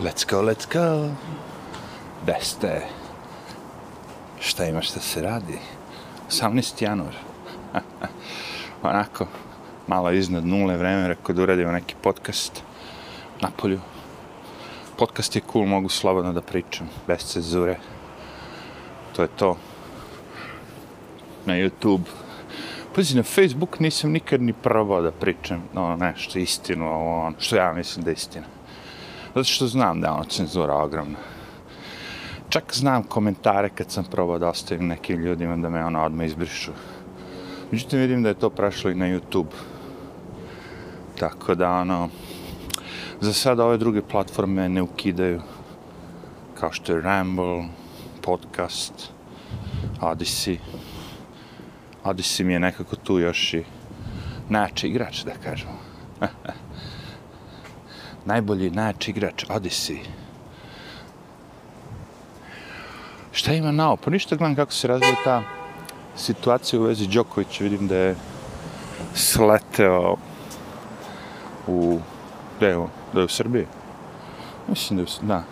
Let's go, let's go. Gde ste? Šta ima šta se radi? 18. januar. Onako, malo iznad nule vreme, rekao da uradimo neki podcast na polju. Podcast je cool, mogu slobodno da pričam, bez cezure. To je to. Na YouTube. Pazi, na Facebook nisam nikad ni probao da pričam ono nešto, istinu, ono, što ja mislim da je istina. Zato što znam da je ono cenzura ogromna. Čak znam komentare kad sam probao da ostavim nekim ljudima da me ono odmah izbrišu. Međutim, vidim da je to prešlo i na YouTube. Tako da, ono, za sada ove druge platforme ne ukidaju. Kao što je Ramble, Podcast, Odyssey. Odyssey mi je nekako tu još i najjači igrač, da kažemo. Najbolji najjači igrač, Odyssey. Šta ima nao? Pa ništa gledam kako se razvija ta situacija u vezi Đokovića. Vidim da je sleteo u... Gde je, da je u Srbiji? Mislim da je u... Da.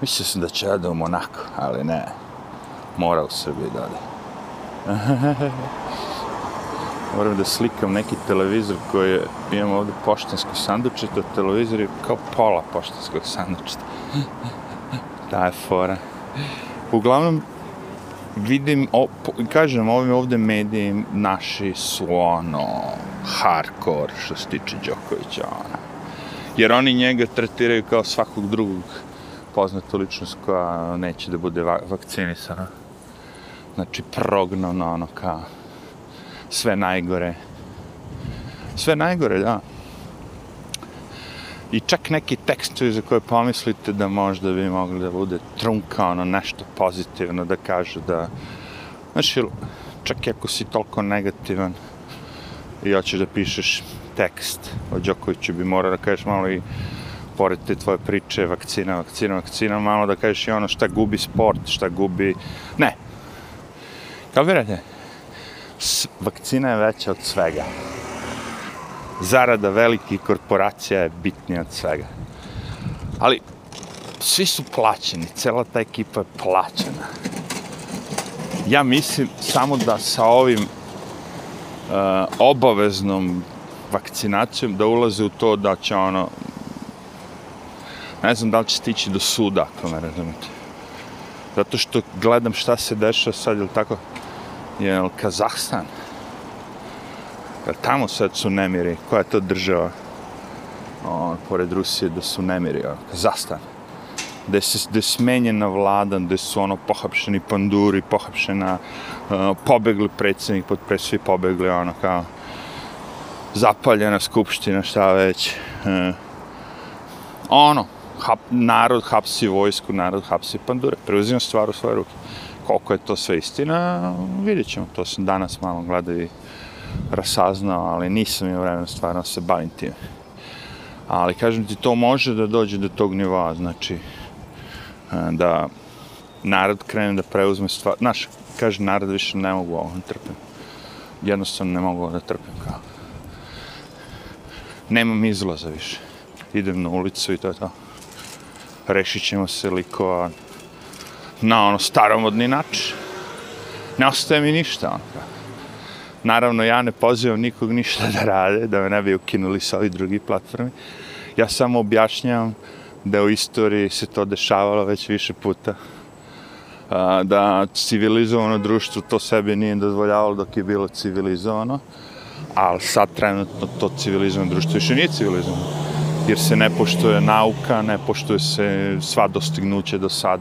Mislio sam da će da u Monako, ali ne. Mora u Srbiji da ode. Moram da slikam neki televizor koji je, imam ovde poštansko sandučeto, televizor je kao pola poštanskog sandučeta. Ta je fora. Uglavnom, vidim, o, kažem, ovim ovde mediji naši su ono, hardcore što se tiče Đokovića, ono. Jer oni njega tretiraju kao svakog drugog poznatu ličnost koja neće da bude va vakcinisana. Znači, prognano, ono, kao sve najgore. Sve najgore, da. I čak neki tekstovi za koje pomislite da možda bi mogli da bude trunka, ono, nešto pozitivno, da kažu da... Znači, čak i ako si toliko negativan i hoćeš da pišeš tekst o Đokoviću, bi morao da kažeš malo i pored te tvoje priče, vakcina, vakcina, vakcina, malo da kažeš i ono šta gubi sport, šta gubi... Ne. Kao verate, vakcina je veća od svega. Zarada velikih korporacija je bitnija od svega. Ali, svi su plaćeni, cela ta ekipa je plaćena. Ja mislim samo da sa ovim uh, obaveznom vakcinacijom da ulaze u to da će ono ne znam da li će stići do suda, ako me razumete. Zato što gledam šta se dešava sad, ili tako, je Kazahstan. Jer tamo sad su nemiri. Koja je to država? O, pored Rusije da su nemiri. O, Kazahstan. Gde, se, gde je smenjena vlada, gde su ono pohapšeni panduri, pohapšena, uh, pobegli predsjednik, pod svi pobegli, ono kao zapaljena skupština, šta već. Uh, ono, hap, narod hapsi vojsku, narod hapsi pandure, preuzima stvar u svoje ruke. Koliko je to sve istina, vidjet ćemo. To sam danas malo gledao i rasaznao, ali nisam imao vremena stvarno da se bavim tim. Ali kažem ti, to može da dođe do tog nivoa, znači da narod krene da preuzme stvar. Znaš, kaže narod više ne mogu ovo, ne trpim. Jednostavno ne mogu da trpim kao. Nemam izlaza više. Idem na ulicu i to je to. Rešit ćemo se likova na ono staromodni način. Ne ostaje mi ništa, ono. Naravno, ja ne pozivam nikog ništa da rade, da me ne bi ukinuli sa ovih drugih platformi. Ja samo objašnjam da u istoriji se to dešavalo već više puta. Da civilizovano društvo to sebi nije dozvoljavalo dok je bilo civilizovano, ali sad trenutno to civilizovano društvo više nije civilizovano. Jer se ne poštuje nauka, ne poštuje se sva dostignuća do sad.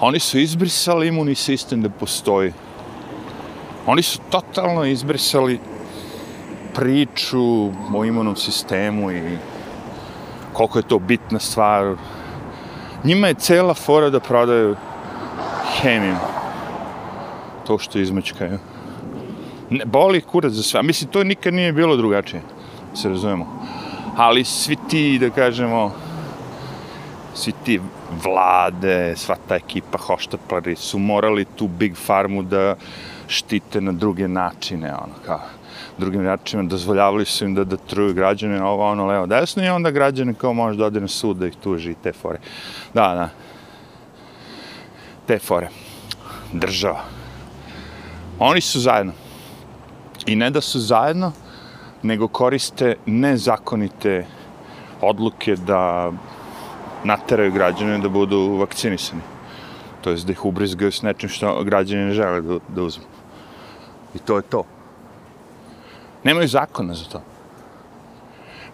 Oni su izbrisali imunni sistem da postoji Oni su totalno izbrisali priču o imunom sistemu i koliko je to bitna stvar. Njima je cela fora da prodaju hemiju. To što izmečkaju. Ne, boli kurac za sve. Mislim, to nikad nije bilo drugačije. Se razumemo. Ali svi ti, da kažemo, svi ti vlade, sva ta ekipa hoštaplari su morali tu Big Farmu da štite na druge načine, ono, kao, Drugim rečima, dozvoljavali su im da, da truju građane, ovo, ono, levo, desno, i onda građani kao može da ode na sud da ih tuži i te fore. Da, da. Te fore. Država. Oni su zajedno. I ne da su zajedno, nego koriste nezakonite odluke da nateraju građane da budu vakcinisani. To je da ih ubrizgaju s nečim što građani ne žele da, da uzmu. I to je to. Nemaju zakona za to.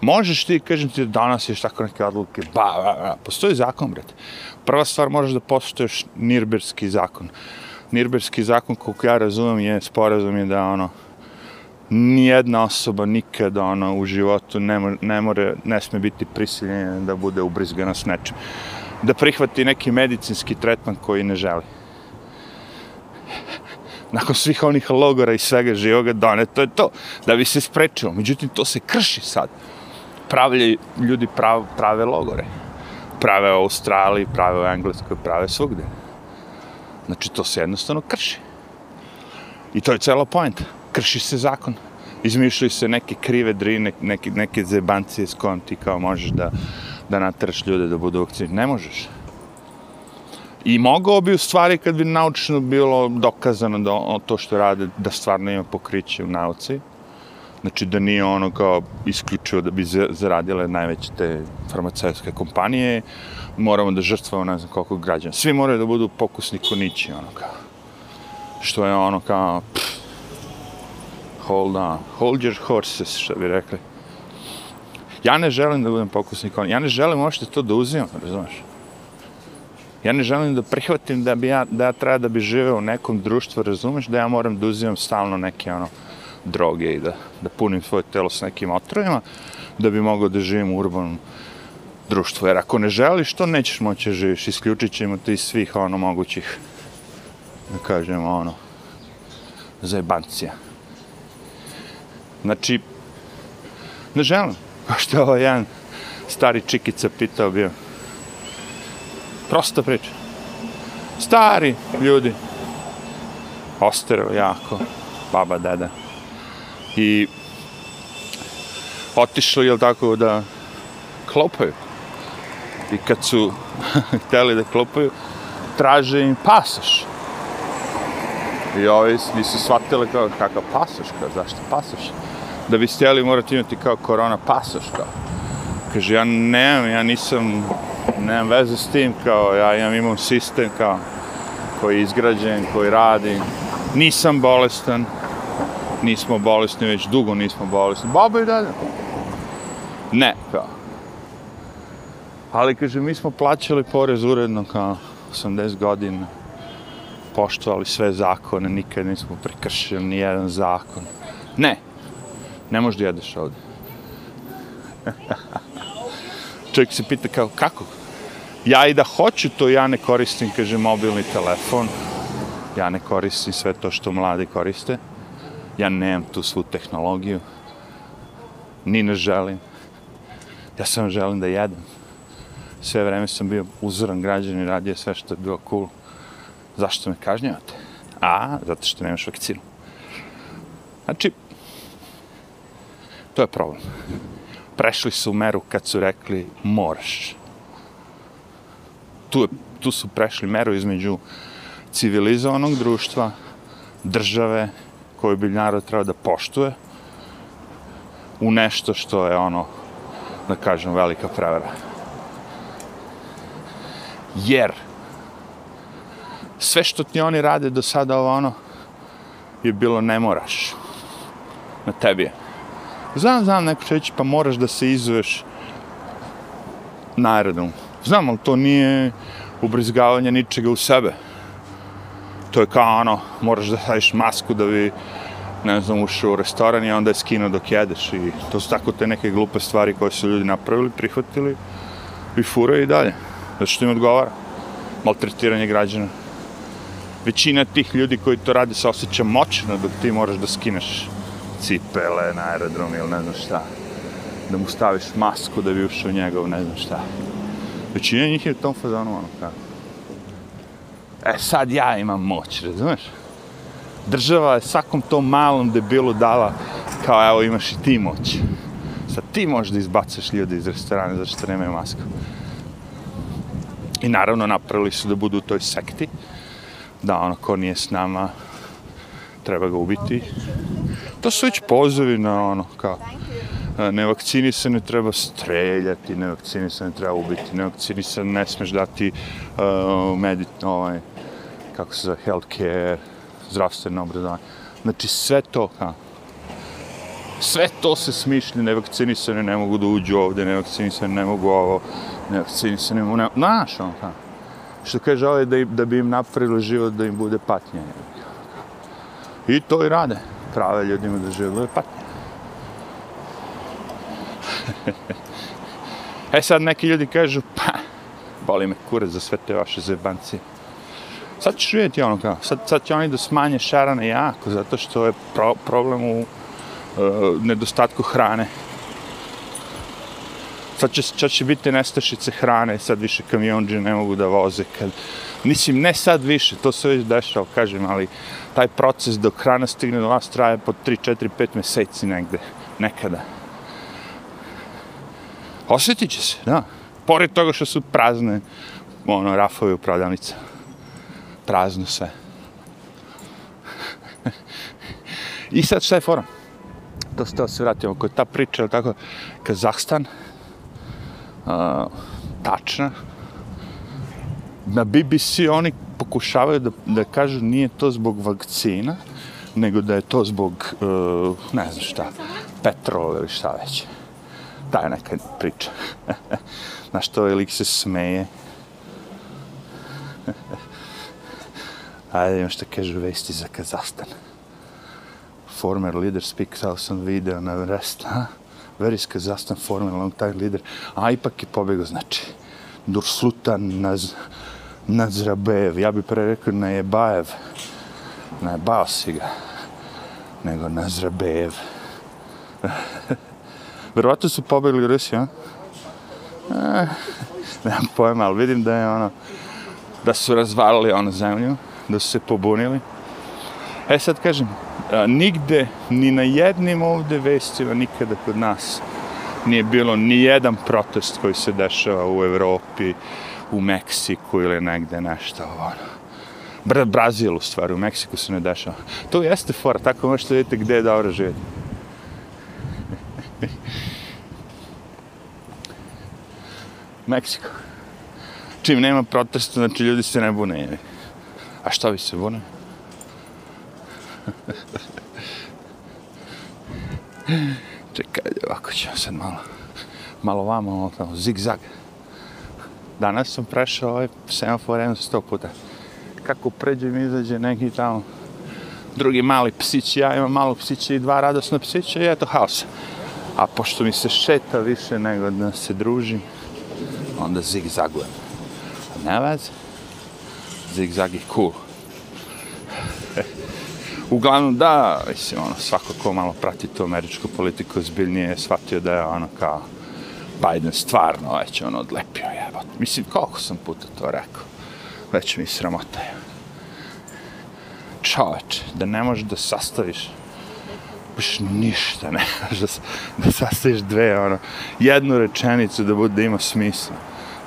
Možeš ti, kažem ti, danas ješ tako neke odluke, ba, ba, ba, postoji zakon, brate. Prva stvar, moraš da postojiš Nirberski zakon. Nirberski zakon, koliko ja razumem, je sporazum je da, ono, nijedna osoba nikada ono, u životu ne, ne, more, ne sme biti prisiljena da bude ubrizgana s nečim. Da prihvati neki medicinski tretman koji ne želi. Nakon svih onih logora i svega živoga done, to je to, da bi se sprečilo. Međutim, to se krši sad. Pravlje, ljudi prav, prave logore. Prave u Australiji, prave u Engleskoj, prave svugde. Znači, to se jednostavno krši. I to je celo point krši se zakon. Izmišljaju se neke krive drine, neke, neke zebancije s kojom ti kao možeš da, da nataraš ljude da budu vakcini. Ne možeš. I mogao bi u stvari kad bi naučno bilo dokazano da to što rade, da stvarno ima pokriće u nauci. Znači da nije ono kao isključivo da bi zaradile najveće te farmaceutske kompanije, moramo da žrtvamo ne znam koliko građana. Svi moraju da budu pokusni konići, ono kao. Što je ono kao, pff, hold on, hold your horses, što bi rekli. Ja ne želim da budem pokusni konj, ja ne želim uopšte to da uzimam, razumeš? Ja ne želim da prihvatim da bi ja, da ja treba da bi živeo u nekom društvu, razumeš, da ja moram da uzimam stalno neke, ono, droge i da, da punim svoje telo s nekim otrovima, da bi mogao da živim u urbanom društvu. Jer ako ne želiš, to nećeš moći da živiš. Isključit ćemo ti svih, ono, mogućih, da kažemo, ono, zajebancija. Znači, ne želim. Kao što je ovo jedan stari čikica pitao bio. Prosta priča. Stari ljudi. Ostero jako. Baba, deda. I otišli, jel tako, da klopaju. I kad su hteli da klopaju, traže im pasoš. I ovi nisu shvatili kao kakav pasoš, kao zašto pasoš? Da bi stjeli morate imati kao korona pasoš kao. Kaže, ja nemam, ja nisam, nemam veze s tim, kao, ja imam imam sistem, kao, koji je izgrađen, koji radi. Nisam bolestan, nismo bolesni, već dugo nismo bolesni. Baba i dalje. Ne, kao. Ali, kaže, mi smo plaćali porez uredno, kao, 80 godina. Poštovali sve zakone, nikad nismo prekršili ni jedan zakon. Ne, ne možeš da jedeš ovde. Čovjek se pita kao, kako? Ja i da hoću to, ja ne koristim, kaže, mobilni telefon. Ja ne koristim sve to što mladi koriste. Ja nemam tu svu tehnologiju. Ni ne želim. Ja samo želim da jedem. Sve vreme sam bio uzoran građan i radio sve što je bilo cool. Zašto me kažnjavate? A, zato što nemaš vakcinu. Znači, To je problem. Prešli su meru kad su rekli moraš. Tu, tu su prešli meru između civilizovanog društva, države koju bi narod trebao da poštuje u nešto što je ono, da kažem, velika prevara. Jer sve što ti oni rade do sada ovo ono je bilo ne moraš. Na tebi je. Znam, znam, neko će pa moraš da se izuješ naredom. Znam, ali to nije ubrizgavanje ničega u sebe. To je kao ono, moraš da staviš masku da bi, ne znam, ušao u restoran i onda je skinuo dok jedeš. I to su tako te neke glupe stvari koje su ljudi napravili, prihvatili i furaju i dalje. Zato što im odgovara. Maltretiranje građana. Većina tih ljudi koji to radi se osjeća moćno dok ti moraš da skineš cipele na aerodrom ili ne znam šta. Da mu staviš masku da bi ušao njegov ne znam šta. Većina njih je u tom fazonu ono kako. E sad ja imam moć, razumeš? Država je svakom tom malom debilu dala kao evo imaš i ti moć. Sad ti možeš da izbacaš ljude iz restorana zato što nemaju masku. I naravno napravili su da budu u toj sekti, da ono ko nije s nama treba ga ubiti. To su već pozivi na ono kao nevakcinisane treba streljati, nevakcinisane treba ubiti, nevakcinisane ne smeš dati uh, medit, ovaj, kako se zove, healthcare, zdravstveno obrazovanje. Znači sve to, ha, sve to se smišlja, nevakcinisane ne mogu da uđu ovde, nevakcinisane ne mogu ovo, nevakcinisane ne mogu, ne, znaš, on, ha. Što kaže ovaj da, da bi im napravili život da im bude patnje. I to i rade. Prave ljudima da žive patnje. e sad neki ljudi kažu, pa, boli me kurac za sve te vaše zebancije. Sad ćeš vidjeti ono kao, sad, sad će oni da smanje šarane jako, zato što je pro, problem u uh, nedostatku hrane. Sad će, sad će biti nestašice hrane, sad više kamionđe ne mogu da voze. Kad, mislim, ne sad više, to se već dešava, kažem, ali taj proces dok hrana stigne do vas traje po 3, 4, 5 meseci negde, nekada. Osjetit će se, da. Pored toga što su prazne, ono, rafovi u prodavnica. Prazno sve. I sad šta je forum? To se se vratimo, kod ta priča, ili tako, Kazahstan, uh, tačna, na BBC oni pokušavaju da, da kažu nije to zbog vakcina, nego da je to zbog, uh, ne znam šta, petrola ili šta već ta je neka priča. Na što ovaj lik se smeje. Ajde, imam što kažu vesti za Kazastan. Former leader speaks out video na rest. Ha? Where is Kazastan former long time leader? A, ipak je pobjegao, znači. Dursutan Naz, Nazrabev. Ja bih pre rekao Najebajev. Najebao si ga. Nego Nazrabev. Verovatno su pobegli u Rusiju, a? E, nemam pojma, ali vidim da je ono, da su razvalili ono zemlju, da su se pobunili. E sad kažem, a, nigde, ni na jednim ovde vestima, nikada kod nas, nije bilo ni jedan protest koji se dešava u Evropi, u Meksiku ili negde nešto ono. Br Brazil u stvari, u Meksiku se ne dešava. To jeste fora, tako možete vidjeti gde je dobro živjeti. Meksiko. Čim nema protesta, znači ljudi se ne bune. A šta vi se bune? Čekaj, ovako ćemo sad malo, malo vamo, malo tamo, zigzag. Danas sam prešao ovaj semafor jedno sto puta. Kako pređe mi izađe neki tamo drugi mali psić, ja imam malo psića i dva radosna psića i eto haos. A pošto mi se šeta više nego da se družim, onda zigzagujem. Ne veze, zigzag je cool. Uglavnom da, mislim, ono, svako ko malo prati tu američku politiku zbiljnije je shvatio da je ono kao Biden stvarno već ono odlepio jebot. Mislim, koliko sam puta to rekao, već mi sramotaju. Čoveč, da ne možeš da sastaviš baš ništa, ne da, da sastaviš dve, ono, jednu rečenicu da bude da ima smisla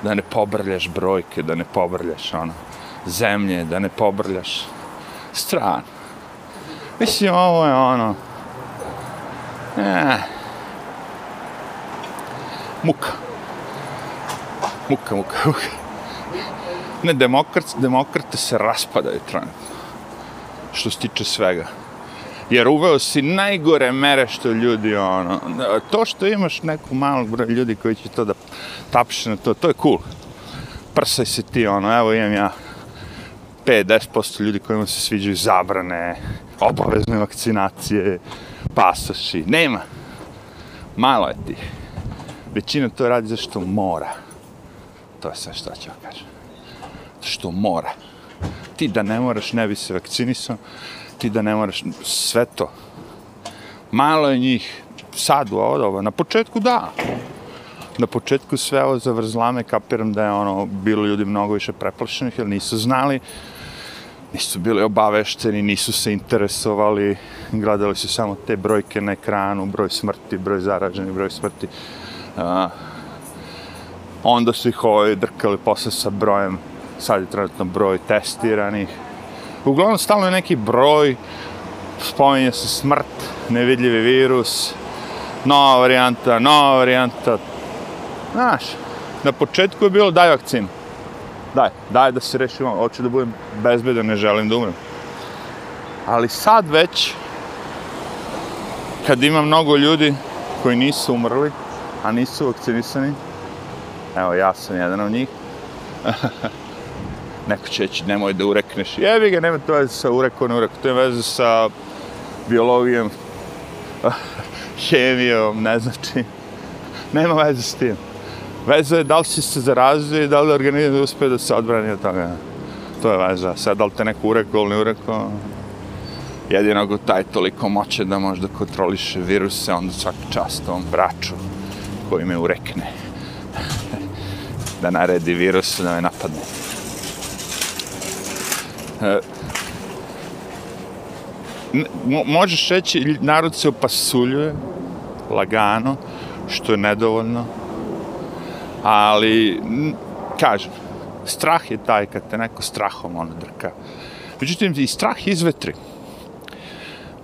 da ne pobrljaš brojke, da ne pobrljaš ono, zemlje, da ne pobrljaš stran. Mislim, ovo je ono, eh, muka. Muka, muka, muka. Ne, demokrat, demokrate se raspadaju trenutno. Što se tiče svega jer uveo si najgore mere što ljudi, ono, to što imaš neku malu broj ljudi koji će to da tapše na to, to je cool. Prsaj se ti, ono, evo imam ja 5-10% ljudi kojima se sviđaju zabrane, obavezne vakcinacije, pasoši, nema. Malo je ti. Većina to radi zašto mora. To je sve što ću vam kažem. Što mora. Ti da ne moraš, ne bi se vakcinisao, ti da ne moraš sve to. Malo je njih sad u ovo Na početku da. Na početku sve ovo zavrzlame kapiram da je ono bilo ljudi mnogo više preplašenih jer nisu znali nisu bili obavešteni, nisu se interesovali, gledali su samo te brojke na ekranu, broj smrti, broj zaraženih, broj smrti. A, onda su ih ovaj drkali posle sa brojem, sad je trenutno broj testiranih. Uglavnom, stalno je neki broj, spominje se smrt, nevidljivi virus, nova varijanta, nova varijanta. Znaš, na početku je bilo daj vakcinu. Daj, daj da se rešimo, hoću da budem bezbedan, ne želim da umrem. Ali sad već, kad ima mnogo ljudi koji nisu umrli, a nisu vakcinisani, evo ja sam jedan od njih, neko će reći nemoj da urekneš. Jebi ga, nema to veze sa urekom, ne urekom, to je veze sa biologijom, hemijom, ne znači, nema veze s tim. Veza je da li si se zarazio i da li organizam uspe da se odbrani od toga. To je veza. Sad, da li te neko urekao ili ne urekao, jedino go taj toliko moće da može da kontroliše viruse, onda svaki čast ovom braču koji me urekne. da naredi virus da me napadne. E, mo možeš reći, narod se opasuljuje, lagano, što je nedovoljno, ali, kažem, strah je taj kad te neko strahom ono drka. Međutim, i strah izvetri.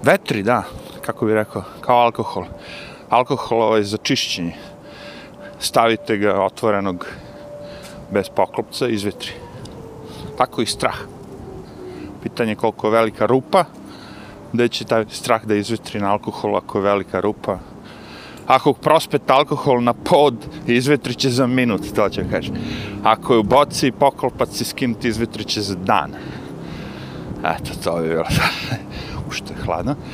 Vetri, da, kako bih rekao, kao alkohol. Alkohol ovaj za čišćenje. Stavite ga otvorenog bez poklopca, izvetri. Tako i strah. Pitanje koliko je velika rupa, gde će taj strah da izvetri na alkohol ako je velika rupa. Ako prospet alkohol na pod, izvetri će za minut, to će kaži. Ako je u boci, poklopac i skinuti, izvetri će za dan. Eto, to bi bilo ušto je hladno.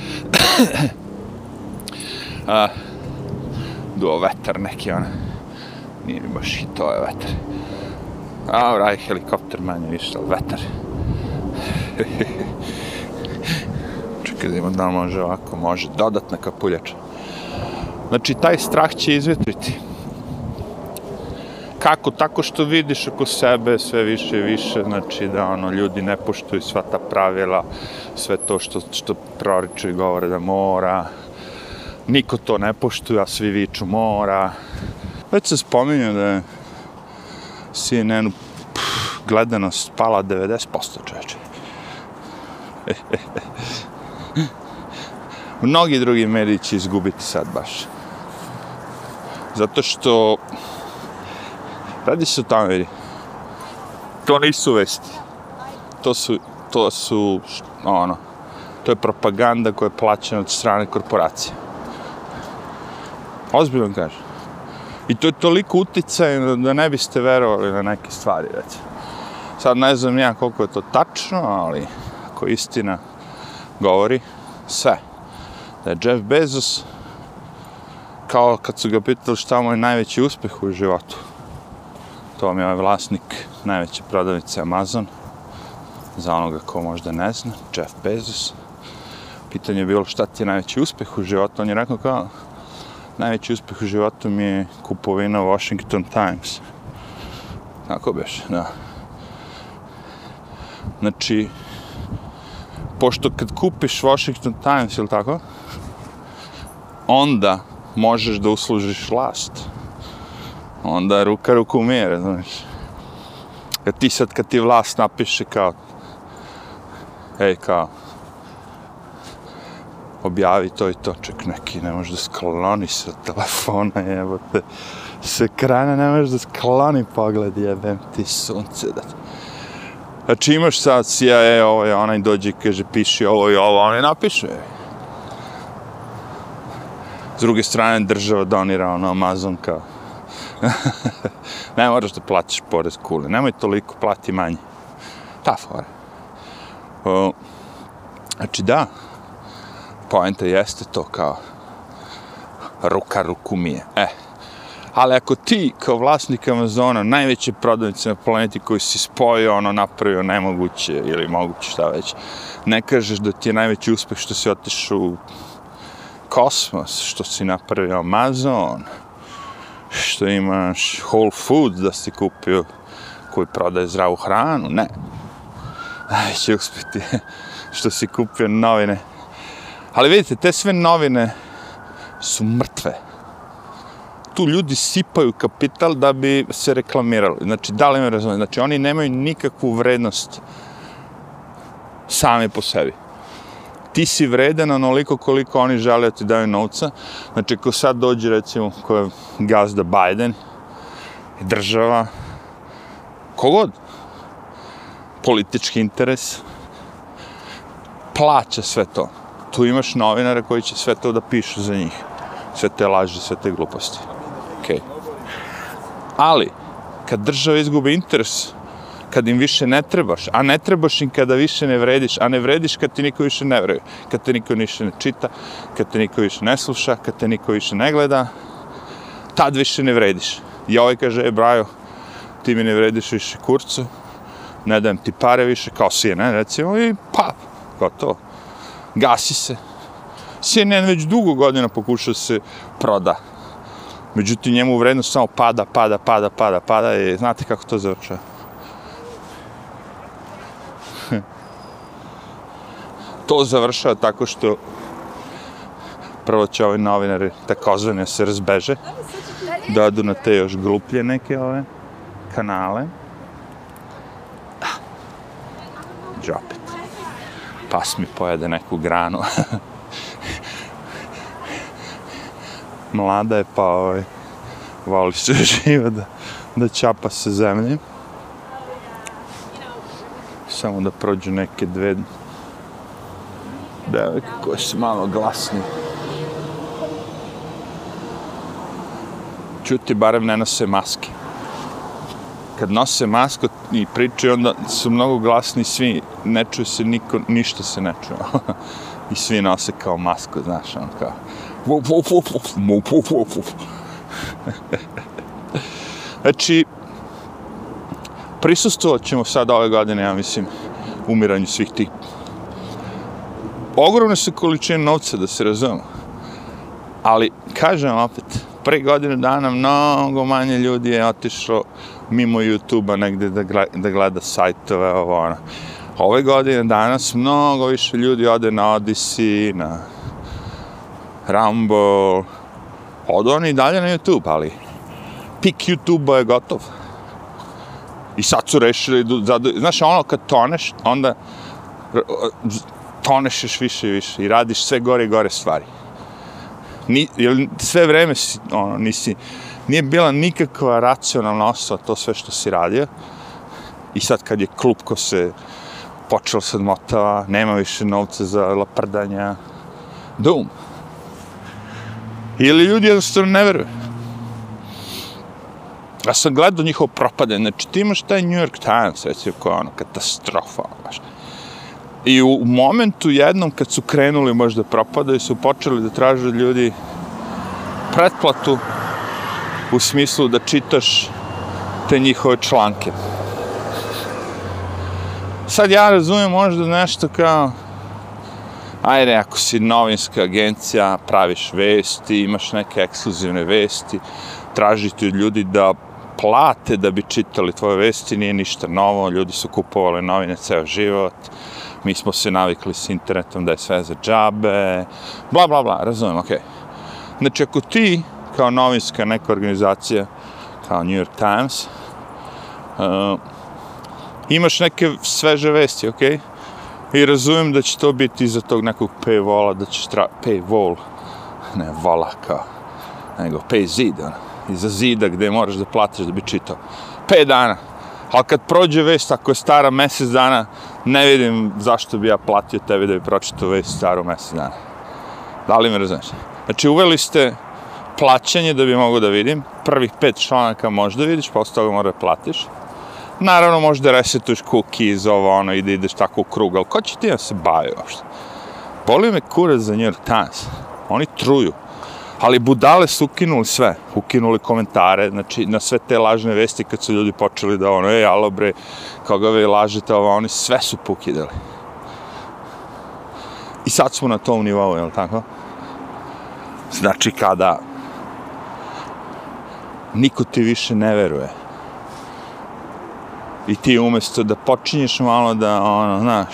A, duo vetar neki, ona. Nije mi baš i to je vetar. A, raj, helikopter manje više, ali vetar. Čekaj da ima da može ovako, može dodatna kapuljača. Znači, taj strah će izvetriti. Kako? Tako što vidiš oko sebe sve više i više, znači da ono, ljudi ne poštuju sva ta pravila, sve to što, što proriču i govore da mora. Niko to ne poštuje, a svi viču mora. Već se spominje da je CNN-u gledanost pala 90% čoveče. Mnogi drugi mediji će izgubiti sad baš. Zato što radi se o tome, vidi. To nisu vesti. To su, to su, ono, to je propaganda koja je plaćena od strane korporacije. Ozbiljno kažem. I to je toliko uticajno da ne biste verovali na neke stvari, recimo. Sad ne znam ja koliko je to tačno, ali ako istina govori sve. Da je Jeff Bezos kao kad su ga pitali šta mu je najveći uspeh u životu. To mi je ovaj vlasnik najveće prodavnice Amazon. Za onoga ko možda ne zna, Jeff Bezos. Pitanje je bilo šta ti je najveći uspeh u životu. On je rekao kao, najveći uspeh u životu mi je kupovina Washington Times. Tako beš, da. Znači, pošto kad kupiš Washington Times, ili tako, onda možeš da uslužiš vlast. Onda ruka ruku mjere, znaš. Kad ti sad, kad ti vlast napiše kao, ej, kao, objavi to i to, ček neki, ne može da skloni od telefona, jebote. S ekrana ne može da skloni pogled, jebem ti sunce, da Znači imaš sad CIA, ovo je onaj dođe i kaže piši ovo i ovo, on je napiše. S druge strane država donira ono Amazon kao. ne moraš da platiš porez kule, nemoj toliko, plati manje. Ta fora. O, znači da, poenta jeste to kao ruka ruku mije. E, ali ako ti kao vlasnik Amazona, najveće prodavnice na planeti koji si spojio, ono, napravio nemoguće ili moguće šta već, ne kažeš da ti je najveći uspeh što si otišao u kosmos, što si napravio Amazon, što imaš Whole Foods da si kupio koji prodaje zdravu hranu, ne. Neće uspjeti što si kupio novine. Ali vidite, te sve novine su mrtve. Tu ljudi sipaju kapital da bi se reklamirali. Znači, da li me razumijem? Znači, oni nemaju nikakvu vrednost sami po sebi. Ti si vredan onoliko koliko oni žele da ti daju novca. Znači, ako sad dođe, recimo, ko je gazda Biden, država, kogod, politički interes, plaća sve to. Tu imaš novinare koji će sve to da pišu za njih. Sve te laži, sve te gluposti. Okay. Ali, kad država izgube interes, kad im više ne trebaš, a ne trebaš im kada više ne vrediš, a ne vrediš kad ti niko više ne vredi, kad te niko više ne čita, kad te niko više ne sluša, kad te niko više ne gleda, tad više ne vrediš. I ovaj kaže, e, Brajo, ti mi ne vrediš više kurcu, ne dajem ti pare više, kao CNN, recimo, i pa, gotovo. Gasi se. CNN već dugo godina pokušao se proda. Međutim, njemu vrednost samo pada, pada, pada, pada, pada i znate kako to završava. to završava tako što prvo će ovi novinari takozvani se razbeže, da odu na te još gluplje neke ove kanale. Pas mi pojede neku granu. Mlada je pa ovaj, voli se živa da, da čapa se zemlje. Samo da prođu neke dve devojke koje su malo glasni. Čuti, barem ne nose maske. Kad nose masku i pričaju, onda su mnogo glasni svi, ne čuje se niko, ništa se ne čuje. I svi nose kao masku, znaš, on kao... Znači, prisustovat ćemo sad ove godine, ja mislim, umiranju svih tih ogromne su količine novca, da se razumemo. Ali, kažem opet, pre godine dana mnogo manje ljudi je otišlo mimo YouTube-a negde da da gleda sajtove, ovo ono. Ove godine danas mnogo više ljudi ode na Odyssey, na Rambo, ode oni dalje na YouTube, ali pik YouTube-a je gotov. I sad su rešili, da, znaš, ono kad toneš, onda toneš još više i više i radiš sve gore i gore stvari. Ni, jer sve vreme si, ono, nisi, nije bila nikakva racionalna osoba to sve što si radio. I sad kad je klupko se počelo se odmotava, nema više novca za laprdanja, dum. Ili ljudi jednostavno ne veruju. Ja sam gledao njihov propade, znači ti imaš taj New York Times, recimo, koja je ono katastrofa, baš. I u momentu jednom kad su krenuli možda propadaju, su počeli da traže ljudi pretplatu u smislu da čitaš te njihove članke. Sad ja razumijem možda nešto kao ajde, ako si novinska agencija, praviš vesti, imaš neke ekskluzivne vesti, tražite od ljudi da plate da bi čitali tvoje vesti, nije ništa novo, ljudi su kupovali novine ceo život, mi smo se navikli s internetom da je sve za džabe, bla, bla, bla, razumijem, okej. Okay. Znači, ako ti, kao novinska neka organizacija, kao New York Times, uh, imaš neke sveže vesti, okej, i razumijem da će to biti iza tog nekog paywalla, da ćeš tra... paywall, ne vola kao, nego pay zid, ono, iza zida gde moraš da platiš da bi čitao. 5 dana, ali kad prođe vest, ako je stara mesec dana, ne vidim zašto bi ja platio tebi da bi pročitao vest staru mesec dana. Da li me razumiješ? Znači, uveli ste plaćanje da bi mogo da vidim. Prvih pet članaka možda vidiš, posle toga mora da platiš. Naravno, možda resetuješ cookies, ovo, ono, i da ideš tako u krug, ali ko će ti da se bavi uopšte? Boli me kurac za New York Times. Oni truju. Ali budale su ukinuli sve, ukinuli komentare, znači na sve te lažne vesti kad su ljudi počeli da ono, ej, alo bre, koga vi lažete, ovo, oni sve su pokidali. I sad smo na tom nivou, je li tako? Znači kada niko ti više ne veruje I ti umjesto da počinješ malo da, ono, znaš,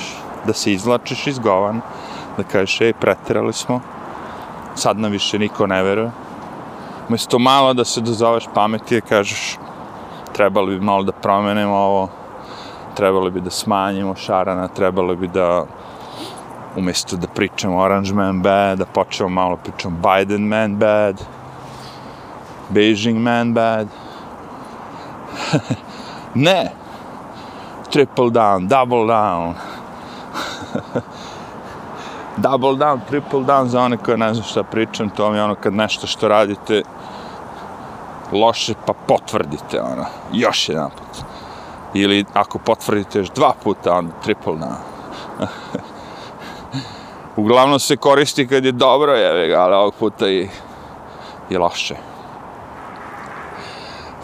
da se izvlačiš iz govana, da kažeš, ej, pretirali smo, sad nam više niko ne veruje. Umjesto malo da se dozoveš pameti, da kažeš, trebali bi malo da promenimo ovo, trebali bi da smanjimo šarana, trebali bi da umjesto da pričamo Orange Man Bad, da počnemo malo pričamo Biden Man Bad, Beijing Man Bad. ne! Triple down, double down. double down, triple down za one koje ne znam šta pričam, to mi je ono kad nešto što radite loše, pa potvrdite, ono, još jedan put. Ili ako potvrdite još dva puta, onda triple down. Uglavnom se koristi kad je dobro, je, ali ovog puta i je loše.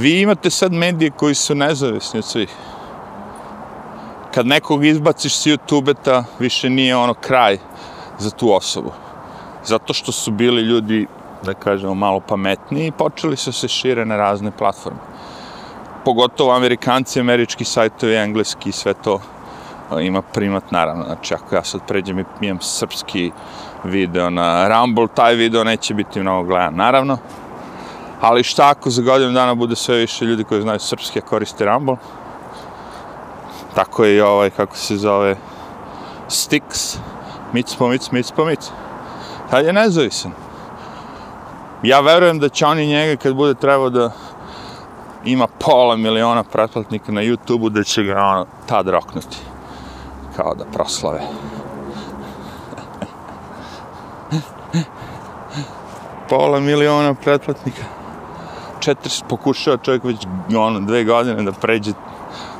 Vi imate sad medije koji su nezavisni od svih. Kad nekog izbaciš s YouTube-eta, više nije ono kraj za tu osobu. Zato što su bili ljudi, da kažemo, malo pametniji i počeli su se šire na razne platforme. Pogotovo amerikanci, američki sajtovi, engleski, sve to ima primat, naravno. Znači, ako ja sad pređem i imam srpski video na Rumble, taj video neće biti mnogo gledan, naravno. Ali šta ako za godinu dana bude sve više ljudi koji znaju srpski, a koriste Rumble? Tako je i ovaj, kako se zove, Stix, mic po mic, mic po mic. Tad je nezavisan. Ja verujem da će oni njega kad bude trebao da ima pola miliona pretplatnika na YouTube-u, da će ga ono, tad roknuti. Kao da proslave. pola miliona pretplatnika. 400 pokušao čovjek već ono, dve godine da pređe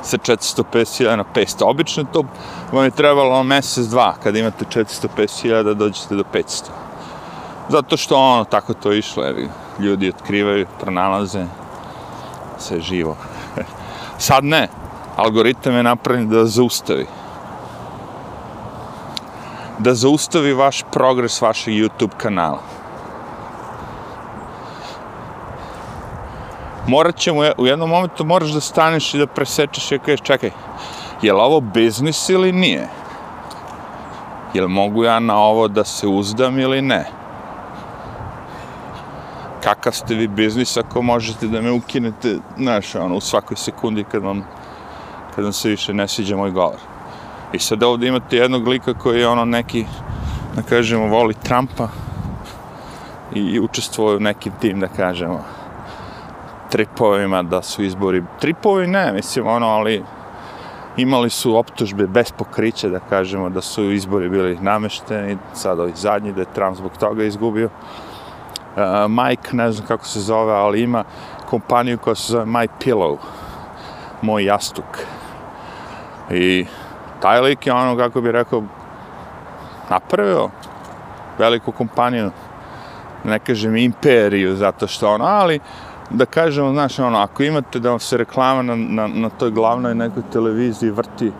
sa 450.000 na 500. Obično to vam je trebalo mesec, dva, kada imate 450.000 da dođete do 500. Zato što ono, tako to išlo, evi, ljudi otkrivaju, pronalaze, sve živo. Sad ne, algoritam je napravljen da zaustavi. Da zaustavi vaš progres vašeg YouTube kanala. Morat ćemo, u jednom momentu moraš da staneš i da presečeš i kažeš, čekaj, je li ovo biznis ili nije? Je li mogu ja na ovo da se uzdam ili ne? Kakav ste vi biznis ako možete da me ukinete, znaš, ono, u svakoj sekundi kad vam, kad vam se više ne sviđa moj govor. I sad ovdje imate jednog lika koji je ono neki, da kažemo, voli Trumpa i učestvuje u nekim tim, da kažemo, tripovima da su izbori. Tripovi ne mislim ono ali imali su optužbe bez pokrića da kažemo da su izbori bili namešteni sad ovi zadnji da je Trump zbog toga izgubio. Uh, Mike ne znam kako se zove ali ima kompaniju koja se zove My Pillow moj jastuk. I taj lik je ono kako bi rekao napravio veliku kompaniju ne kažem imperiju zato što ono ali da kažemo, znaš, ono, ako imate da vam se reklama na, na, na toj glavnoj nekoj televiziji vrti,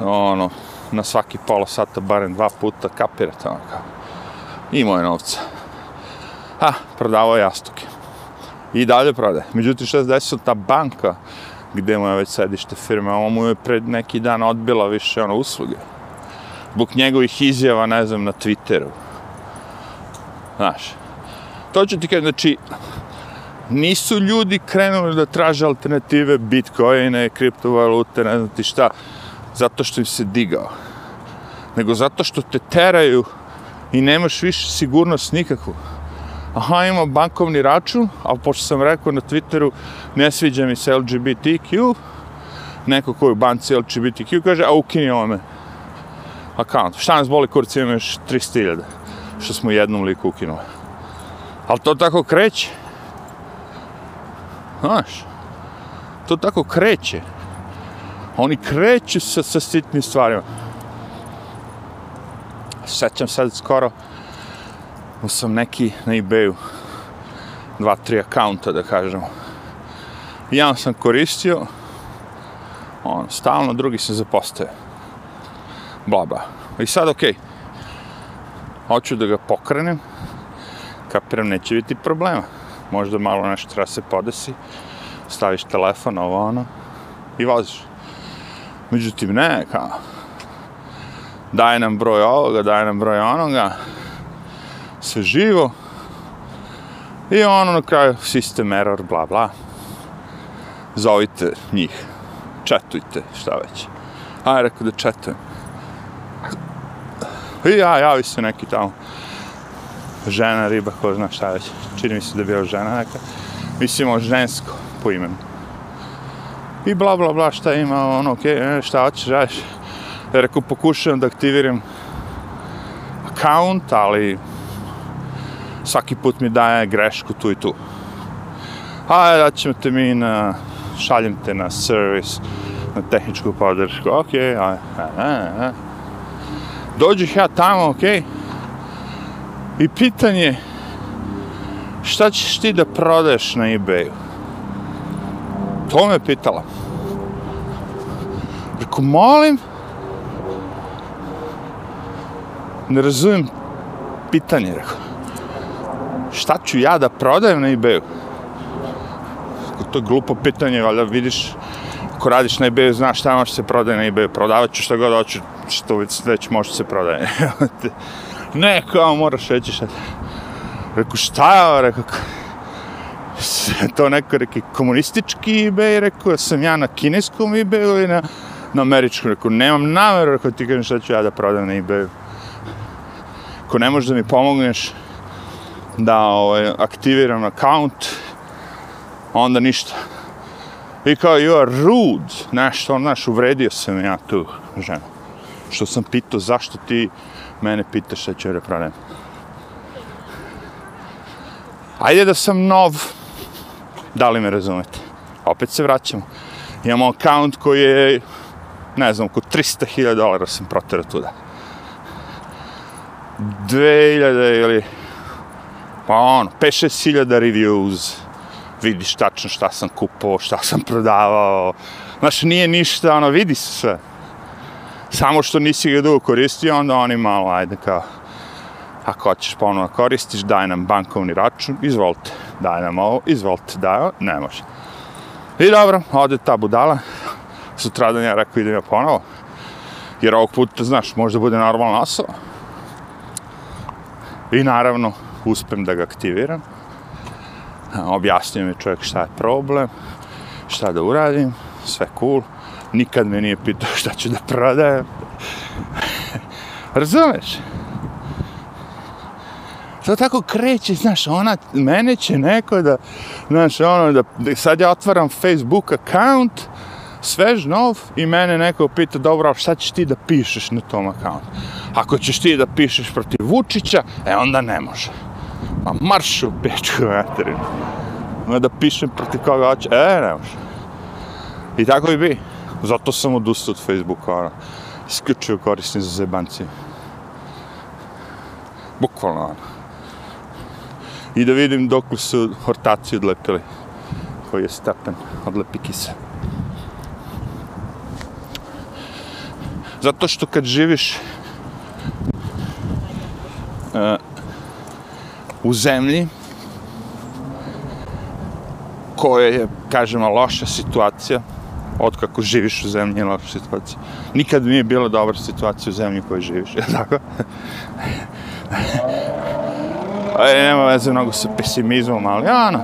ono, na svaki pola sata, barem dva puta, kapirate, ono, kao, imao je novca. Ha, prodavao jastuke. I dalje prodaje. Međutim, što se desilo, ta banka, gde mu je već sedište firme, ovo mu je pred neki dan odbila više, ono, usluge. Bog njegovih izjava, ne znam, na Twitteru. Znaš, to ću ti kaži, znači, nisu ljudi krenuli da traže alternative bitcoine, kriptovalute, ne znam ti šta, zato što im se digao. Nego zato što te teraju i nemaš više sigurnost nikakvu. Aha, ima bankovni račun, ali pošto sam rekao na Twitteru, ne sviđa mi se LGBTQ, neko koji u banci LGBTQ kaže, a ukini ome akaunt. Šta nas boli kurac ima još 300.000, što smo jednom liku ukinuli. Ali to tako kreće. Znaš, to tako kreće. Oni kreću sa, sa sitnim stvarima. Sećam sad skoro, sam neki na ebayu, dva, tri akaunta, da kažemo. Jedan sam koristio, on, stalno, drugi sam zapostavio. Bla, bla. I sad, okej, okay. hoću da ga pokrenem, kapiram, neće biti problema možda malo nešto treba se podesi, staviš telefon, ovo ono, i voziš. Međutim, ne, kao, daj nam broj ovoga, daj nam broj onoga, sve živo, i ono na kraju, system error, bla, bla, zovite njih, četujte, šta već. Aj, rekao da četujem. I ja, javi se neki tamo, žena, riba, ko zna šta već. Čini mi se da je bio žena neka. Mislimo žensko po imenu. I bla, bla, bla, šta ima, ono, okej, okay, šta hoćeš, radiš. Ja rekao, pokušavam da aktiviram account, ali svaki put mi daje grešku tu i tu. A, da ćemo te mi na, šaljem te na servis, na tehničku podršku, okej, okay, a, a, a. Dođeš ja tamo, okej, okay, I pitanje, šta ćeš ti da prodaješ na ebayu? To me pitala. Reku, molim, ne razumijem pitanje, rekao. Šta ću ja da prodajem na ebayu? To je glupo pitanje, valjda vidiš, ako radiš na ebayu, znaš šta može se prodaje na ebayu, prodavat ću šta god hoću, što već, već može se prodaje. ne, kao moraš reći šta. Reku, šta reku, to neko reki komunistički eBay, rekao, ja sam ja na kineskom eBayu ili na, na američkom, rekao, nemam nameru, rekao, ti kažem šta ću ja da prodam na eBayu. Ako ne možeš da mi pomogneš da ovaj, aktiviram account, onda ništa. I kao, you are rude, nešto, znaš, uvredio sam ja tu ženu. Što sam pitao, zašto ti mene pitaš šta ću prodajem. Ajde da sam nov, da li me razumete? Opet se vraćamo. Imamo account koji je, ne znam, oko 300.000 dolara sam proterao tuda. 2000 ili, pa ono, 5-6 reviews, vidiš tačno šta sam kupao, šta sam prodavao. Znaš, nije ništa, ono, vidi se sve samo što nisi ga dugo koristio, onda oni malo, ajde kao, ako hoćeš ponovno koristiš, daj nam bankovni račun, izvolite, daj nam ovo, izvolite, daj ovo, ne može. I dobro, ode ta budala, sutra dan ja rekao idem ja ponovo, jer ovog puta, znaš, možda bude normalna osoba. I naravno, uspem da ga aktiviram. Objasnio mi čovjek šta je problem, šta da uradim, sve cool nikad me nije pitao šta ću da prodajem. Razumeš? To tako kreće, znaš, ona, mene će neko da, znaš, ono, da, da sad ja otvaram Facebook account, svež, nov, i mene neko pita, dobro, šta ćeš ti da pišeš na tom accountu? Ako ćeš ti da pišeš protiv Vučića, e, onda ne može. Pa marš u pečku, materinu. Da pišem protiv koga hoće, e, ne može. I tako i bi. Zato sam odustao od Facebooka, ono. Isključio korisni za zebanci. Bukvalno, ono. I da vidim dok su hortaci odlepili. Koji je stepen odlepi kise. Zato što kad živiš uh, u zemlji koja je, kažemo, loša situacija, od kako živiš u zemlji je loša situacija. Nikad mi je bila dobra situacija u zemlji u kojoj živiš, je tako? Aj, nema veze mnogo sa pesimizmom, ali ono,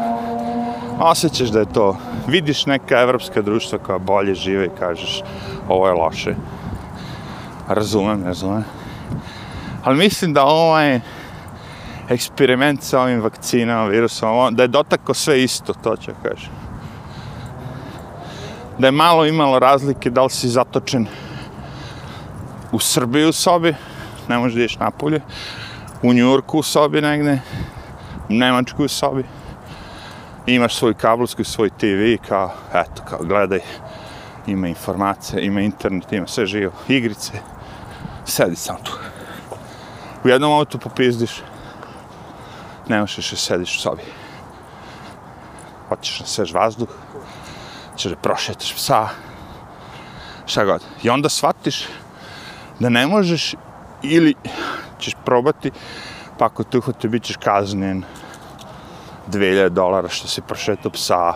osjećaš da je to. Vidiš neka evropska društva koja bolje žive i kažeš ovo je loše. Razumem, razumem. Ali mislim da ovaj eksperiment sa ovim vakcinama, virusom, da je dotako sve isto, to ću kažem da je malo imalo razlike da li si zatočen u Srbiji u sobi, ne možeš da ješ napolje, u Njurku u sobi negde, u Nemačku u sobi, imaš svoj kablovski, svoj TV, kao, eto, kao, gledaj, ima informacije, ima internet, ima sve živo, igrice, sedi sam tu. U jednom momentu popizdiš, ne možeš da sediš u sobi. Hoćeš na svež vazduh, ćeš da prošetaš psa, šta god. I onda shvatiš da ne možeš ili ćeš probati, pa ako te uhvate, bit ćeš kaznjen 2000 dolara što si prošetao psa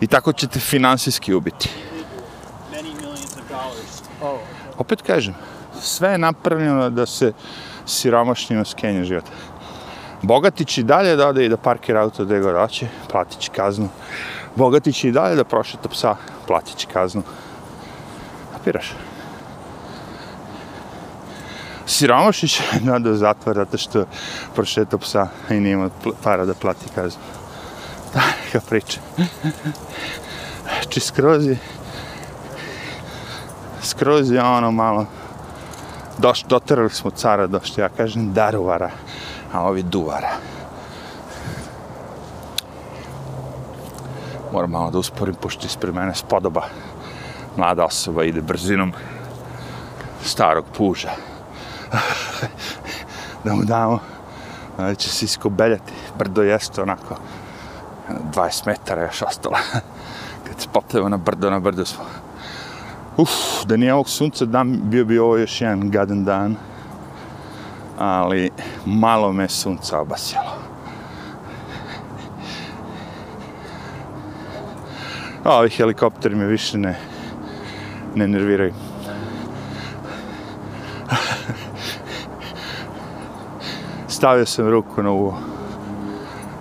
I tako ćete finansijski ubiti. Oh, Opet kažem, sve je napravljeno da se siromašnjima skenje život. Bogati će dalje da ode i da parkira auto gde god hoće, platit će kaznu. Bogati će i dalje da prošeta psa, platit će kaznu. Kapiraš? Siromašni će da do zatvora zato što prošeta psa i nije para da plati kaznu. Da, neka priča. Znači, skroz je skroz je ono malo doš, doterali smo cara do što ja kažem daruvara a ovi duvara moram malo da usporim pošto ispred mene spodoba. Mlada osoba ide brzinom starog puža. Da mu damo da će se iskobeljati. Brdo jeste onako 20 metara još ostalo. Kad se popnemo na brdo na brdo smo. Uf, da nije ovog sunca dan, bio bi ovo još jedan gadan dan. Ali malo me sunca obasjalo. A, ovi helikopteri me više ne, ne nerviraju. Stavio sam ruku na uvo.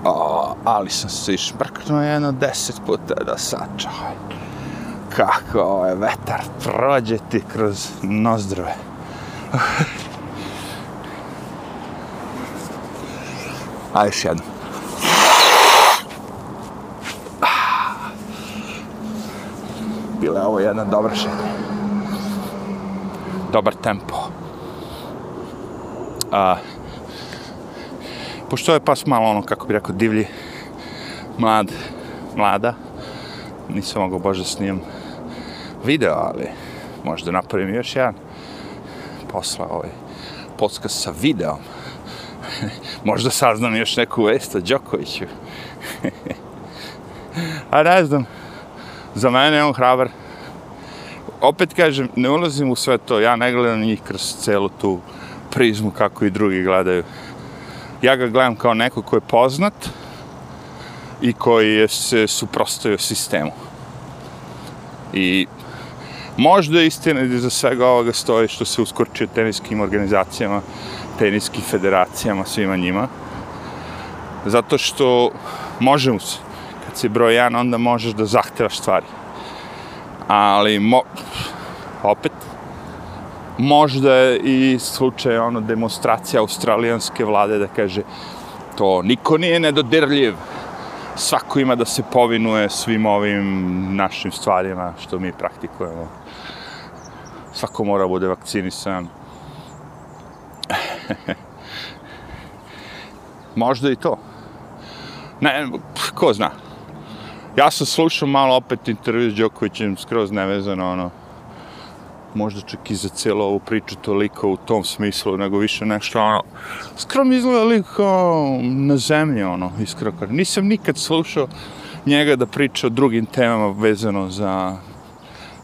O, ali sam se išmrknuo jedno deset puta da sačavaj kako ovaj vetar prođe ti kroz nozdrve. A još jedno. Bila je ovo jedna dobra šetnja. Dobar tempo. A, pošto je pas malo ono, kako bi rekao, divlji, mlad, mlada, nisam mogao baš da snimam video, ali možda napravim još jedan posla ovaj podcast sa videom. možda saznam još neku vest o Đokoviću. A ne znam, za mene je on hrabar. Opet kažem, ne ulazim u sve to, ja ne gledam njih kroz celu tu prizmu kako i drugi gledaju. Ja ga gledam kao neko ko je poznat i koji je se suprostavio sistemu. I možda je istina da iza svega ovoga stoji što se uskorčio teniskim organizacijama, teniskim federacijama, svima njima. Zato što može se. Kad si broj jedan, onda možeš da zahtevaš stvari. Ali, mo, opet, možda je i slučaj ono demonstracija australijanske vlade da kaže to niko nije nedodirljiv svako ima da se povinuje svim ovim našim stvarima što mi praktikujemo. Svako mora da bude vakcinisan. Možda i to. Ne, ko zna. Ja sam slušao malo opet intervju s Đokovićem, skroz nevezano, ono, možda čak i za cijelu ovu priču toliko u tom smislu, nego više nešto, ono, skoro mi izgleda liko na zemlji, ono, iskreno. Nisam nikad slušao njega da priča o drugim temama vezano za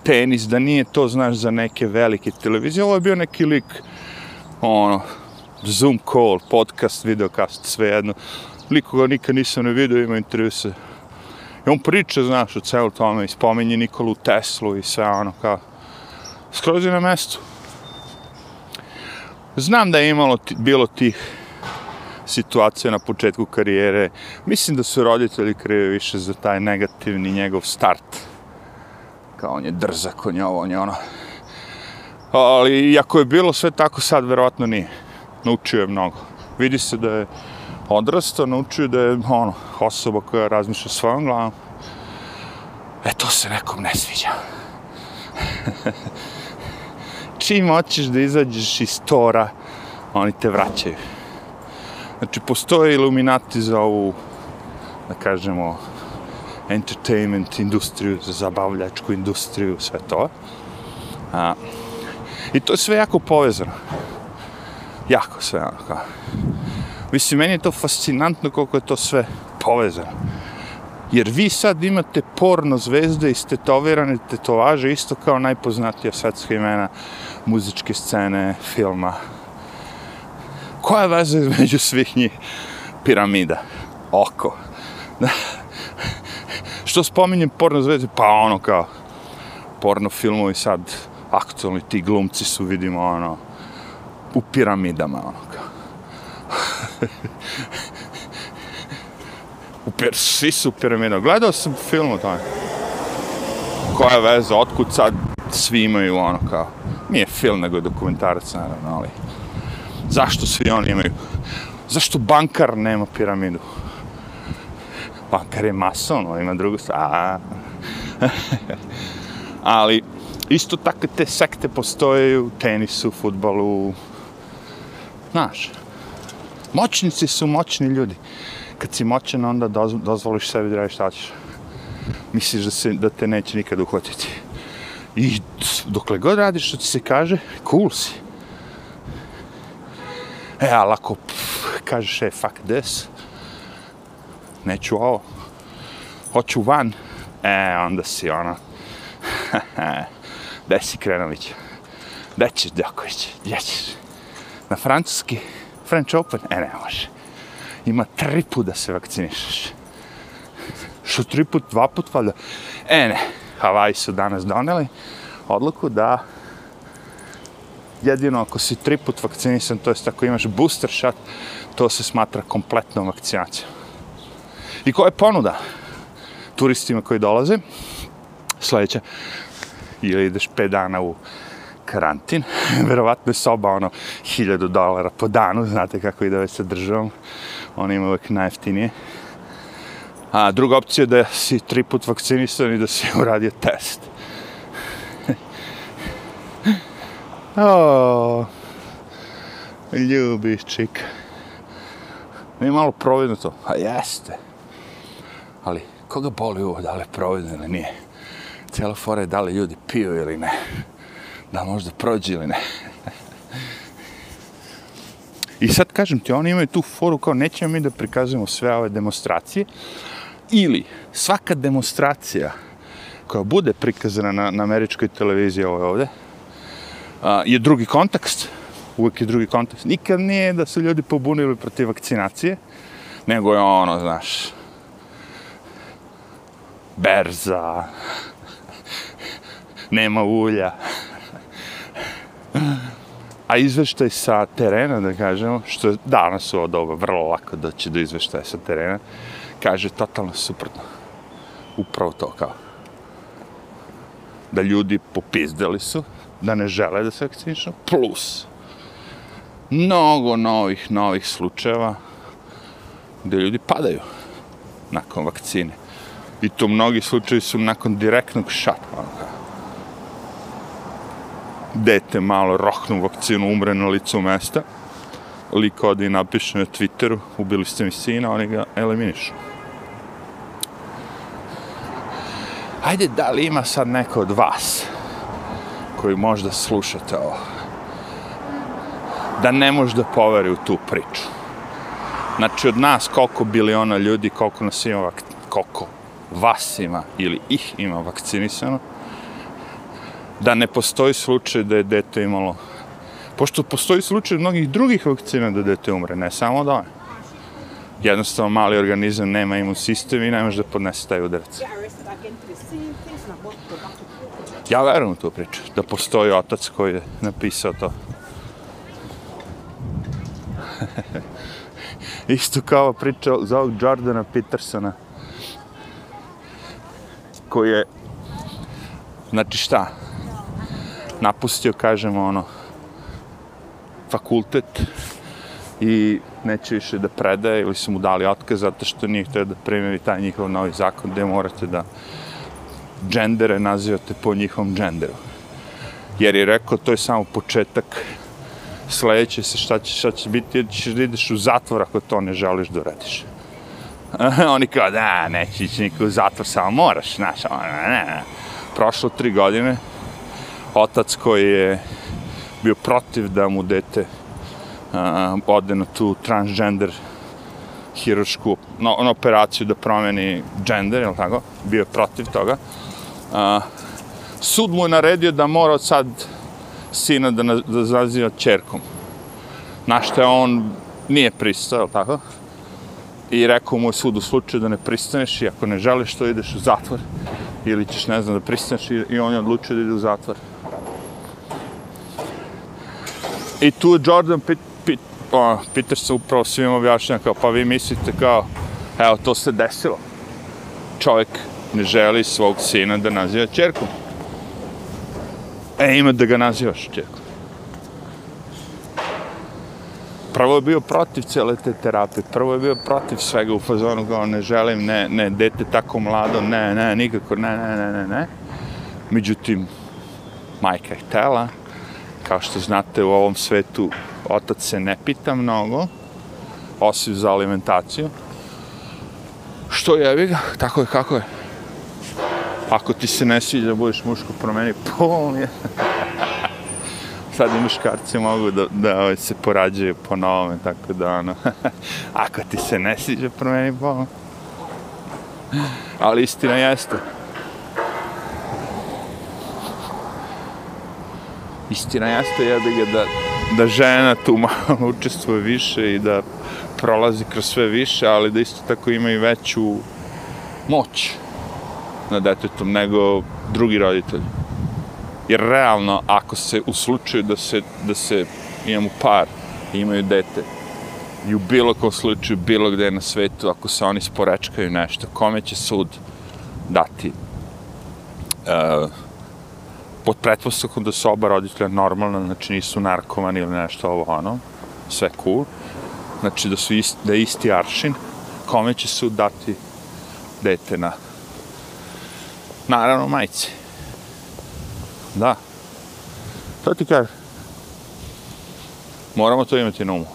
tenis, da nije to, znaš, za neke velike televizije. Ovo je bio neki lik, ono, Zoom call, podcast, videokast, sve jedno. Liko ga nikad nisam ne vidio, ima intervju sa... I on priča, znaš, o celu tome i spominje Nikolu Teslu i sve ono kao skroz je na mestu. Znam da je imalo bilo tih situacija na početku karijere. Mislim da su roditelji krive više za taj negativni njegov start. Kao on je drzak, on je ovo, on je ono. Ali ako je bilo sve tako sad, verovatno nije. Naučio je mnogo. Vidi se da je odrastao, naučio da je ono, osoba koja razmišlja svojom glavom. E, to se nekom ne sviđa čim hoćeš da izađeš iz tora, oni te vraćaju. Znači, postoje iluminati za ovu, da kažemo, entertainment industriju, za zabavljačku industriju, sve to. A, I to je sve jako povezano. Jako sve, ono kao. Mislim, meni je to fascinantno koliko je to sve povezano. Jer vi sad imate porno zvezde i stetovirane tetovaže isto kao najpoznatija svetska imena muzičke scene, filma. Koja je veza između svih njih? Piramida. Oko. Što spominjem porno zvezde? Pa ono kao, porno filmovi sad, aktualni ti glumci su, vidimo, ono, u piramidama, ono pir, svi su u piramidama. Gledao sam film o tome. Koja je veza, otkud sad svi imaju ono kao, nije film nego je dokumentarac naravno, ali zašto svi oni imaju, zašto bankar nema piramidu? Bankar je mason, on ima drugu stranu. ali isto tako te sekte postoje u tenisu, futbolu, znaš, moćnici su moćni ljudi. Kad si moćan, onda doz, dozvoliš sebi da radiš šta ćeš. Misliš da, se, da te neće nikad uhvatiti. I dokle god radiš što ti se kaže, cool si. E, ali ako kažeš, e, fuck this, neću ovo, hoću van, e, onda si ono, gde si Krenović? Gde ćeš, Đoković? Gdje ćeš? Na francuski, French Open? E, ne može. Ima tri put da se vakcinišeš. Što tri put, dva put, valjda? E, ne. Havaji su danas doneli odluku da jedino ako si tri put vakcinisan, to jest ako imaš booster shot, to se smatra kompletnom vakcinacijom. I koja je ponuda turistima koji dolaze? Sljedeća, ili ideš 5 dana u karantin, verovatno je soba ono 1000 dolara po danu, znate kako ide sa državom, oni imaju uvijek najeftinije. A druga opcija je da si tri put vakcinisan i da si uradio test. o, ljubiš čika. Nije malo providno to? A jeste. Ali, koga boli ovo, da li je providno ili nije? Cijela fora je da li ljudi piju ili ne. Da možda prođe ili ne. I sad kažem ti, oni imaju tu foru kao nećemo mi da prikazujemo sve ove demonstracije, ili svaka demonstracija koja bude prikazana na, na američkoj televiziji ovo ovde, a, je drugi kontekst, uvijek je drugi kontekst. Nikad nije da su ljudi pobunili protiv vakcinacije, nego je ono, znaš, berza, nema ulja. A izveštaj sa terena, da kažemo, što je danas u ovo doba vrlo lako doći do izveštaja sa terena, kaže totalno suprotno. Upravo to kao. Da ljudi popizdeli su, da ne žele da se vakcinišu, plus mnogo novih, novih slučajeva gde ljudi padaju nakon vakcine. I to mnogi slučajevi su nakon direktnog šata. Dete malo rohnu vakcinu, umre na licu mesta. Lik ode i napiše na Twitteru, ubili ste mi sina, oni ga eliminišu. Ajde, da li ima sad neko od vas koji možda slušate ovo, da ne može da poveri u tu priču. Znači, od nas koliko biliona ljudi, koliko nas ima, koliko vas ima ili ih ima vakcinisano, da ne postoji slučaj da je dete imalo, pošto postoji slučaj mnogih drugih vakcina da dete umre, ne samo da je. Jednostavno, mali organizam nema imun sistem i ne može da podnese taj udarac. Ja verujem u tu priču, da postoji otac koji je napisao to. Isto kao priča za ovog Jordana Petersona, koji je, znači šta, napustio, kažemo, ono, fakultet i neće više da predaje ili su mu dali otkaz zato što nije htio da primjeri taj njihov novi zakon gde morate da džendere nazivate po njihovom dženderu. Jer je rekao, to je samo početak, sledeće se šta će, šta će biti, jer ćeš da ideš u zatvor ako to ne želiš da uradiš. Oni kao, da, neće ići niko u zatvor, samo moraš, znaš, ne, ne, ne. Prošlo tri godine, otac koji je bio protiv da mu dete uh, ode na tu transgender hirušku no, na operaciju da promeni gender, jel tako? Bio je protiv toga. Uh, sud mu je naredio da mora od sad sina da, na, da zaziva čerkom. Na što je on nije pristao, jel tako? I rekao mu je sud u slučaju da ne pristaneš i ako ne želiš to ideš u zatvor ili ćeš, ne znam, da pristaneš i, i on je odlučio da ide u zatvor. I tu Jordan pit, pit, o, pitaš se upravo svima objašnjava kao, pa vi mislite kao, evo, to se desilo. Čovjek ne želi svog sina da naziva čerkom. E, ima da ga nazivaš čerkom. Prvo je bio protiv cele te terapije, prvo je bio protiv svega u fazonu, kao ne želim, ne, ne, dete tako mlado, ne, ne, nikako, ne, ne, ne, ne, ne. Međutim, majka je htela, kao što znate u ovom svetu, otac se ne pita mnogo, osim za alimentaciju. Što je, ga, tako je, kako je. Ako ti se ne sviđa da budeš muško, promeni pol je. Sad i muškarci mogu da, da ovaj, se porađaju po novome, tako da ono, ako ti se ne sviđa, promeni pol. Ali istina jeste. Istina jeste, jebi ga, da, da žena tu malo učestvuje više i da prolazi kroz sve više, ali da isto tako ima i veću moć nad detetom nego drugi roditelji. Jer realno, ako se u slučaju da se, da se imamo par i imaju dete, i u bilo kom slučaju, bilo gde na svetu, ako se oni sporečkaju nešto, kome će sud dati uh, pod pretpostavkom da su oba roditelja normalna, znači nisu narkomani ili nešto ovo ono, sve cool, znači da su isti, da je isti aršin, kome će sud dati dete na naravno majci. Da. To ti kaže. Moramo to imati na umu.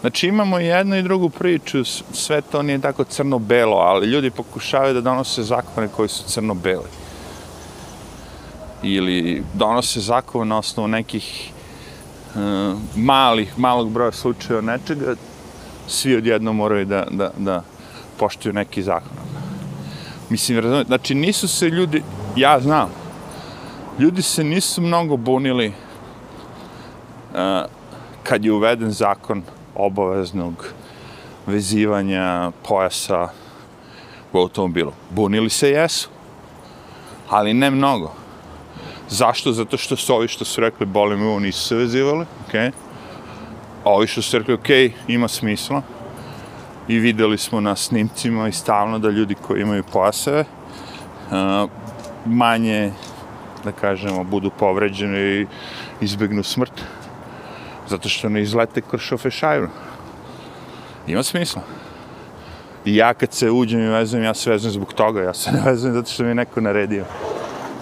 Znači imamo jednu i drugu priču, sve to nije tako crno-belo, ali ljudi pokušavaju da donose zakone koji su crno-beli. Ili donose zakone na osnovu nekih uh, malih, malog broja slučaja nečega, svi odjedno moraju da, da, da poštuju neki zakon. Mislim, razumijete, znači nisu se ljudi, ja znam, ljudi se nisu mnogo bunili uh, kad je uveden zakon obaveznog vezivanja pojasa u automobilu. Bunili se jesu, ali ne mnogo. Zašto? Zato što su ovi što su rekli boli me ovo nisu se vezivali, okej. Okay. A ovi što su rekli, okej, okay, ima smisla. I videli smo na snimcima i stalno da ljudi koji imaju pojaseve uh, manje da kažemo, budu povređeni i izbegnu smrt. Zato što ne izlete kroz šofešajru. Ima smisla. I ja kad se uđem i vezujem, ja se vezujem zbog toga. Ja se ne vezujem zato što mi je neko naredio.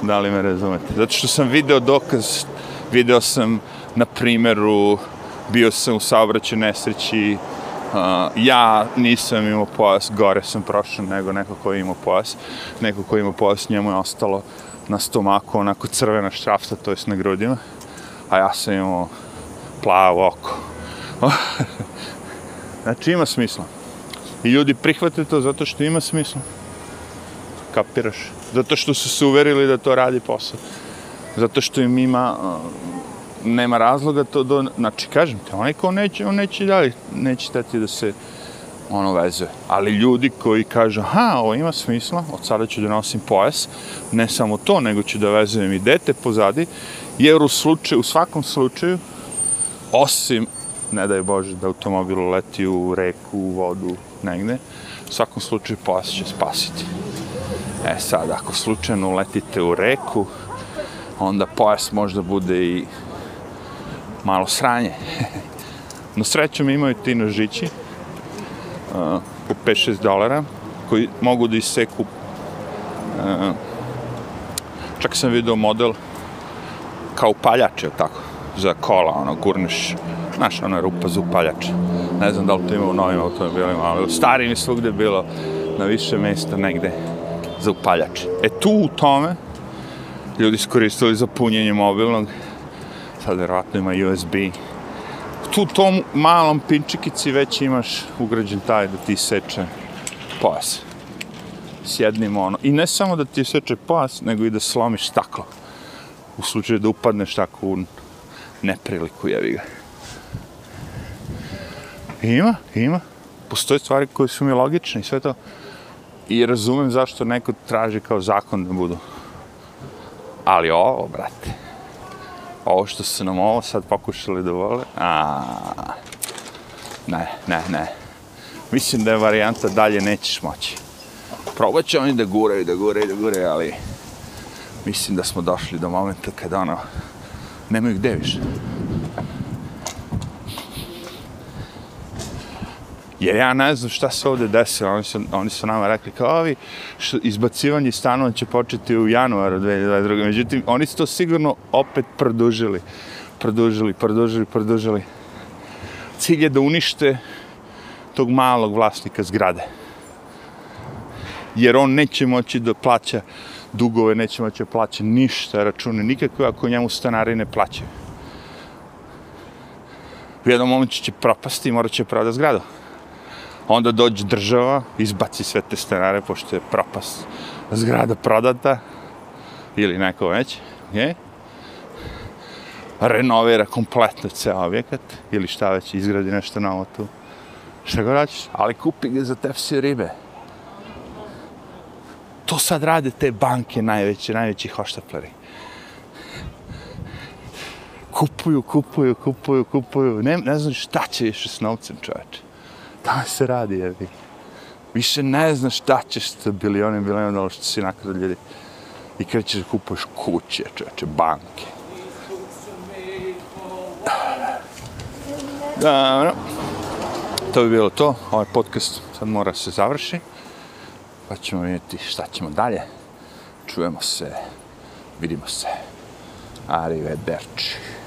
Da li me razumete? Zato što sam video dokaz, video sam na primjeru, bio sam u saobraćaju nesreći, Uh, ja nisam imao pojas, gore sam prošao nego neko ko je imao pojas. Neko ko je imao pojas, njemu je ostalo na stomaku, onako crvena štrafta, to jest na grudima, a ja sam imao plavo oko. znači ima smisla. I ljudi prihvate to zato što ima smisla. Kapiraš? Zato što su se uverili da to radi posao. Zato što im ima, nema razloga to do... Znači, kažem te, onaj ko neće, on neće dalje, neće tati da se ono vezuje. Ali ljudi koji kažu, ha, ovo ima smisla, od sada ću da nosim pojas, ne samo to, nego ću da vezujem i dete pozadi, jer u slučaju, u svakom slučaju, osim, ne daj Bože, da automobil leti u reku, u vodu, negde, u svakom slučaju pojas će spasiti. E sad, ako slučajno letite u reku, onda pojas možda bude i malo sranje. No srećom imaju ti nožići, po 5-6 dolara, koji mogu da iseku uh, čak sam vidio model kao upaljač, je tako, za kola, ono, gurneš, znaš, ona rupa za upaljač. Ne znam da li to ima u novim automobilima, ali u starim je svugde bilo na više mesta negde za upaljač. E tu u tome ljudi iskoristili za punjenje mobilnog, sad vjerovatno ima USB, tu tom malom pinčikici već imaš ugrađen taj da ti seče pojas. S jednim ono. I ne samo da ti seče pojas, nego i da slomiš staklo. U slučaju da upadneš tako u nepriliku, jevi ga. Ima, ima. postoje stvari koje su mi logične i sve to. I razumem zašto neko traži kao zakon da budu. Ali ovo, brate, ovo što su nam ovo sad pokušali da vole, a ne, ne, ne. Mislim da je varijanta dalje nećeš moći. Probat će oni da guraju, da guraju, da guraju, ali mislim da smo došli do momenta kada ono, nemaju gde više. Jer ja ne znam šta se ovde desilo, oni su, oni su nama rekli kao ovi, što izbacivanje stanova će početi u januaru 2022. Međutim, oni su to sigurno opet produžili, produžili, produžili, produžili. Cilj je da unište tog malog vlasnika zgrade. Jer on neće moći da plaća dugove, neće moći da plaća ništa, račune, nikakve ako njemu stanari ne plaćaju. U jednom momentu će propasti i morat će prodati zgradu onda dođe država, izbaci sve te stanare, pošto je propast zgrada prodata, ili neko već, je, renovira kompletno ceo objekat, ili šta već, izgradi nešto novo tu. Šta god raćiš, ali kupi ga za tefsije ribe. To sad rade te banke najveće, najveći hoštapleri. Kupuju, kupuju, kupuju, kupuju. Ne, ne znam šta će više s novcem, čoveče. Da se radi, jebi. Više ne znaš šta ćeš sa bilionim, bilionim dolara što si nakrad ljudi. I krećeš da kupuješ kuće, čoveče, banke. Dobro. To bi bilo to. Ovaj podcast sad mora se završi. Pa ćemo vidjeti šta ćemo dalje. Čujemo se. Vidimo se. Arrivederci.